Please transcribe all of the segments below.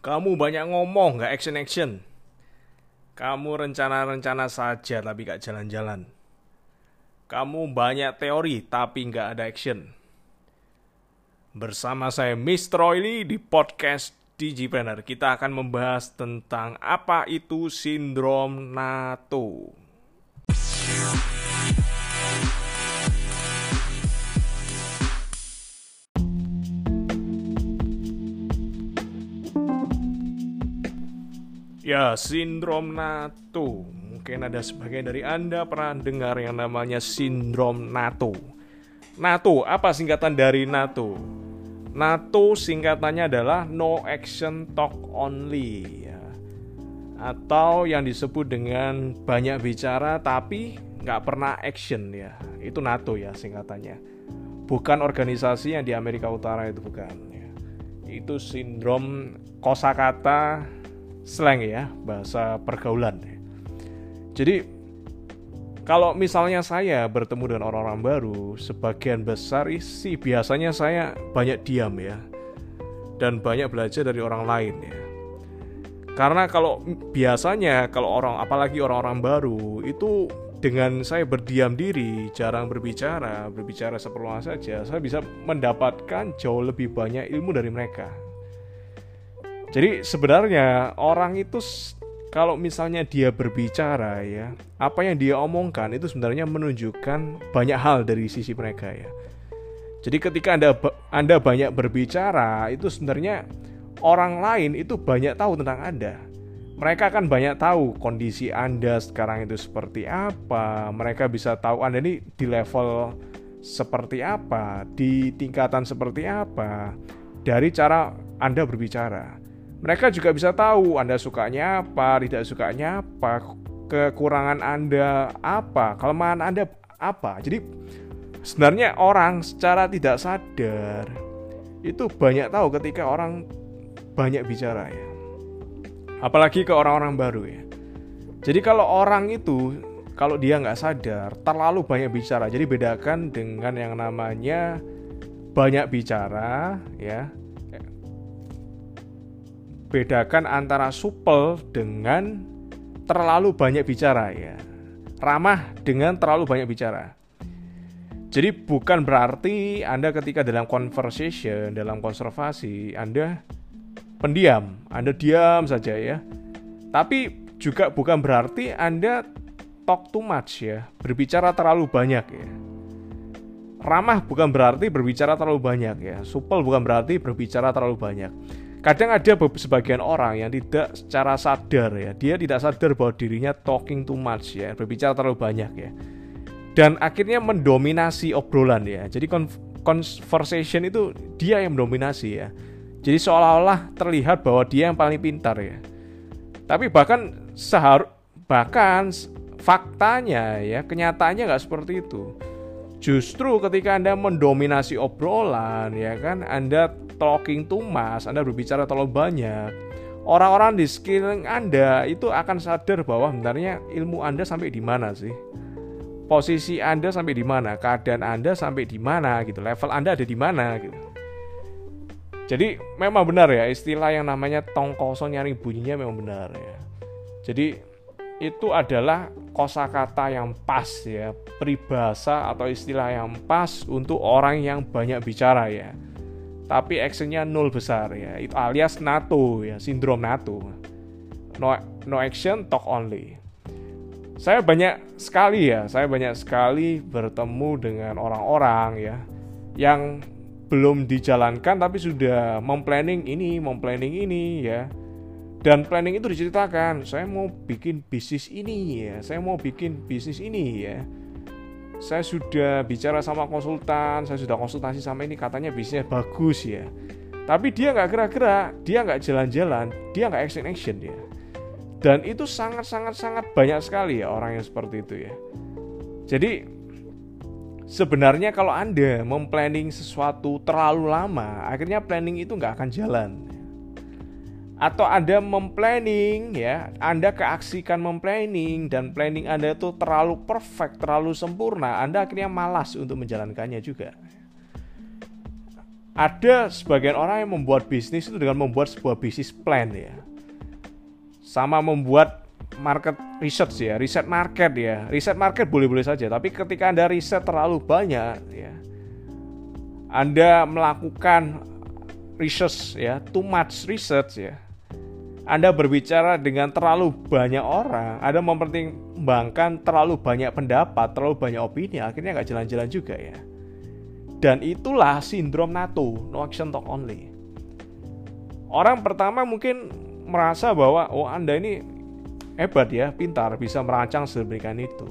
Kamu banyak ngomong, nggak action-action. Kamu rencana-rencana saja tapi nggak jalan-jalan. Kamu banyak teori tapi nggak ada action. Bersama saya Mr. Oily di podcast Digipreneur. Kita akan membahas tentang apa itu sindrom NATO. Ya, sindrom NATO. Mungkin ada sebagian dari Anda pernah dengar yang namanya sindrom NATO. NATO, apa singkatan dari NATO? NATO singkatannya adalah No Action Talk Only ya. Atau yang disebut dengan banyak bicara tapi nggak pernah action ya. Itu NATO ya singkatannya. Bukan organisasi yang di Amerika Utara itu bukan ya. Itu sindrom kosakata slang ya, bahasa pergaulan. Jadi kalau misalnya saya bertemu dengan orang-orang baru, sebagian besar sih biasanya saya banyak diam ya. Dan banyak belajar dari orang lain ya. Karena kalau biasanya kalau orang apalagi orang-orang baru itu dengan saya berdiam diri, jarang berbicara, berbicara seperlunya saja, saya bisa mendapatkan jauh lebih banyak ilmu dari mereka. Jadi sebenarnya orang itu kalau misalnya dia berbicara ya, apa yang dia omongkan itu sebenarnya menunjukkan banyak hal dari sisi mereka ya. Jadi ketika Anda Anda banyak berbicara, itu sebenarnya orang lain itu banyak tahu tentang Anda. Mereka akan banyak tahu kondisi Anda sekarang itu seperti apa. Mereka bisa tahu Anda ini di level seperti apa, di tingkatan seperti apa dari cara Anda berbicara mereka juga bisa tahu Anda sukanya apa, tidak sukanya apa, kekurangan Anda apa, kelemahan Anda apa. Jadi sebenarnya orang secara tidak sadar itu banyak tahu ketika orang banyak bicara ya. Apalagi ke orang-orang baru ya. Jadi kalau orang itu kalau dia nggak sadar terlalu banyak bicara, jadi bedakan dengan yang namanya banyak bicara ya bedakan antara supel dengan terlalu banyak bicara ya. Ramah dengan terlalu banyak bicara. Jadi bukan berarti Anda ketika dalam conversation, dalam konservasi, Anda pendiam, Anda diam saja ya. Tapi juga bukan berarti Anda talk too much ya, berbicara terlalu banyak ya. Ramah bukan berarti berbicara terlalu banyak ya. Supel bukan berarti berbicara terlalu banyak Kadang ada sebagian orang yang tidak secara sadar ya, dia tidak sadar bahwa dirinya talking too much ya, berbicara terlalu banyak ya. Dan akhirnya mendominasi obrolan ya. Jadi conversation itu dia yang mendominasi ya. Jadi seolah-olah terlihat bahwa dia yang paling pintar ya. Tapi bahkan sehar bahkan faktanya ya, kenyataannya nggak seperti itu. Justru ketika Anda mendominasi obrolan ya kan, Anda talking too much, Anda berbicara terlalu banyak, orang-orang di sekeliling Anda itu akan sadar bahwa sebenarnya ilmu Anda sampai di mana sih? Posisi Anda sampai di mana? Keadaan Anda sampai di mana gitu. Level Anda ada di mana gitu. Jadi memang benar ya istilah yang namanya tong kosong nyari bunyinya memang benar ya. Jadi itu adalah kosakata yang pas ya, peribahasa atau istilah yang pas untuk orang yang banyak bicara ya. Tapi actionnya nol besar ya itu alias NATO ya sindrom NATO. No no action talk only. Saya banyak sekali ya saya banyak sekali bertemu dengan orang-orang ya yang belum dijalankan tapi sudah memplanning ini memplanning ini ya dan planning itu diceritakan saya mau bikin bisnis ini ya saya mau bikin bisnis ini ya saya sudah bicara sama konsultan, saya sudah konsultasi sama ini, katanya bisnisnya bagus ya. Tapi dia nggak gerak-gerak, dia nggak jalan-jalan, dia nggak action-action ya. Dan itu sangat-sangat-sangat banyak sekali ya orang yang seperti itu ya. Jadi sebenarnya kalau Anda memplanning sesuatu terlalu lama, akhirnya planning itu nggak akan jalan atau Anda memplanning ya, Anda keaksikan memplanning dan planning Anda itu terlalu perfect, terlalu sempurna, Anda akhirnya malas untuk menjalankannya juga. ada sebagian orang yang membuat bisnis itu dengan membuat sebuah bisnis plan ya. Sama membuat market research ya, riset market ya. Riset market boleh-boleh saja, tapi ketika Anda riset terlalu banyak ya. Anda melakukan research ya, too much research ya. Anda berbicara dengan terlalu banyak orang, Anda mempertimbangkan terlalu banyak pendapat, terlalu banyak opini, akhirnya nggak jalan-jalan juga ya. Dan itulah sindrom NATO, no action talk only. Orang pertama mungkin merasa bahwa oh Anda ini hebat ya, pintar, bisa merancang sedemikian itu.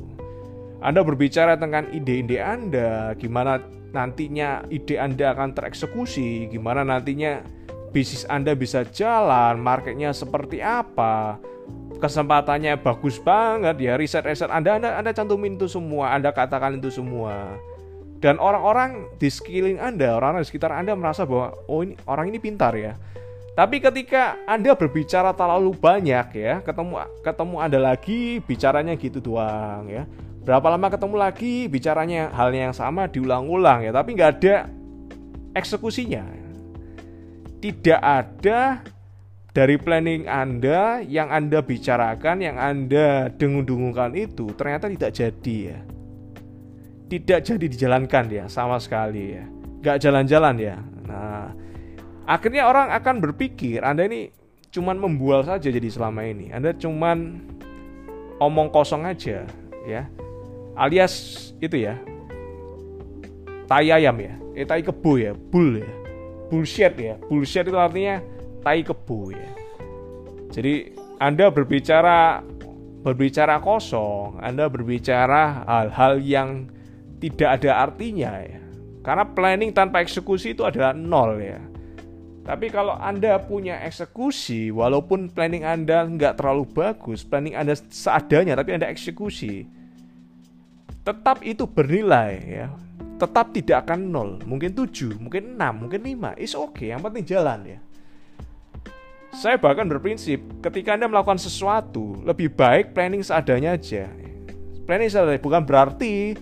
Anda berbicara tentang ide-ide Anda, gimana nantinya ide Anda akan tereksekusi, gimana nantinya bisnis Anda bisa jalan, marketnya seperti apa, kesempatannya bagus banget ya, riset-riset Anda, Anda Anda cantumin itu semua, Anda katakan itu semua. Dan orang-orang di sekeliling Anda, orang-orang di sekitar Anda merasa bahwa oh ini orang ini pintar ya. Tapi ketika Anda berbicara terlalu banyak ya, ketemu ketemu Anda lagi bicaranya gitu doang ya. Berapa lama ketemu lagi bicaranya halnya yang sama diulang-ulang ya, tapi nggak ada eksekusinya. Tidak ada dari planning Anda yang Anda bicarakan, yang Anda dengung-dengungkan itu ternyata tidak jadi ya. Tidak jadi dijalankan ya sama sekali ya. Nggak jalan-jalan ya. Nah akhirnya orang akan berpikir anda ini cuman membual saja jadi selama ini. Anda cuman omong kosong aja ya. Alias itu ya tai ayam ya. Eh tai kebo ya bull ya bullshit ya bullshit itu artinya tai kebo ya jadi anda berbicara berbicara kosong anda berbicara hal-hal yang tidak ada artinya ya. Karena planning tanpa eksekusi itu adalah nol ya. Tapi kalau Anda punya eksekusi, walaupun planning Anda nggak terlalu bagus, planning Anda seadanya, tapi Anda eksekusi, tetap itu bernilai ya. Tetap tidak akan nol, mungkin 7, mungkin 6, mungkin 5, is oke, okay, yang penting jalan ya. Saya bahkan berprinsip, ketika Anda melakukan sesuatu, lebih baik planning seadanya aja. Planning seadanya bukan berarti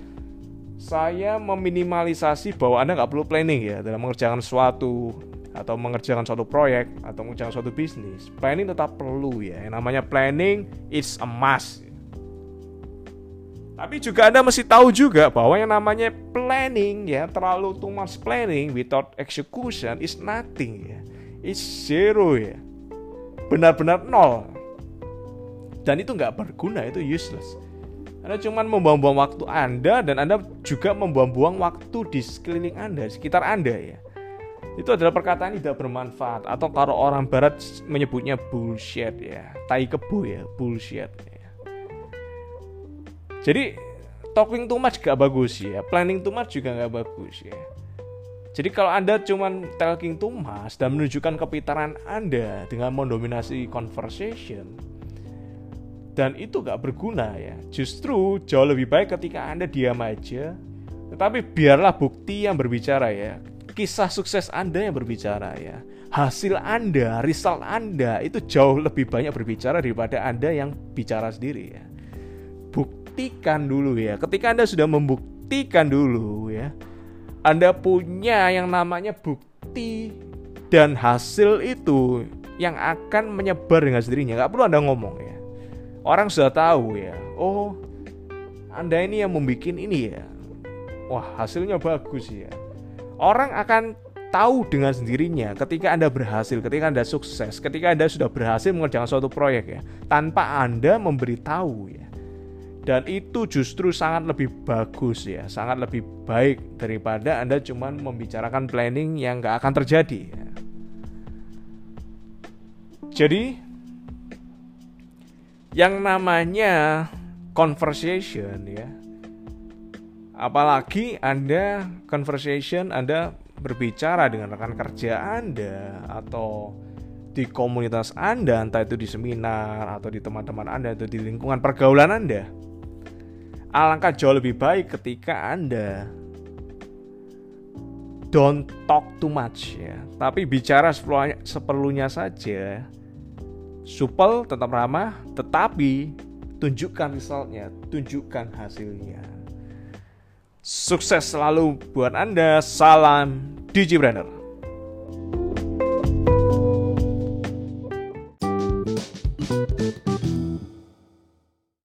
saya meminimalisasi bahwa Anda nggak perlu planning ya dalam mengerjakan suatu atau mengerjakan suatu proyek atau mengerjakan suatu bisnis. Planning tetap perlu ya. Yang namanya planning it's a must. Tapi juga Anda mesti tahu juga bahwa yang namanya planning ya terlalu too much planning without execution is nothing ya. It's zero ya. Benar-benar nol. Dan itu nggak berguna, itu useless. Anda cuma membuang-buang waktu Anda dan Anda juga membuang-buang waktu di sekeliling Anda, sekitar Anda ya. Itu adalah perkataan tidak bermanfaat atau kalau orang barat menyebutnya bullshit ya. Tai kebu ya, bullshit ya. Jadi talking too much gak bagus ya, planning too much juga gak bagus ya. Jadi kalau Anda cuma talking too much dan menunjukkan kepintaran Anda dengan mendominasi conversation, dan itu gak berguna ya. Justru jauh lebih baik ketika Anda diam aja, tetapi biarlah bukti yang berbicara ya. Kisah sukses Anda yang berbicara ya. Hasil Anda, result Anda itu jauh lebih banyak berbicara daripada Anda yang bicara sendiri ya. Buktikan dulu ya. Ketika Anda sudah membuktikan dulu ya, Anda punya yang namanya bukti dan hasil itu yang akan menyebar dengan sendirinya. Gak perlu Anda ngomong ya orang sudah tahu ya oh anda ini yang membuat ini ya wah hasilnya bagus ya orang akan tahu dengan sendirinya ketika anda berhasil ketika anda sukses ketika anda sudah berhasil mengerjakan suatu proyek ya tanpa anda memberitahu ya dan itu justru sangat lebih bagus ya sangat lebih baik daripada anda cuma membicarakan planning yang gak akan terjadi ya. jadi yang namanya conversation ya apalagi Anda conversation Anda berbicara dengan rekan kerja Anda atau di komunitas Anda entah itu di seminar atau di teman-teman Anda atau di lingkungan pergaulan Anda alangkah jauh lebih baik ketika Anda don't talk too much ya tapi bicara seperlunya saja supel, tetap ramah, tetapi tunjukkan resultnya, tunjukkan hasilnya. Sukses selalu buat Anda. Salam Brander.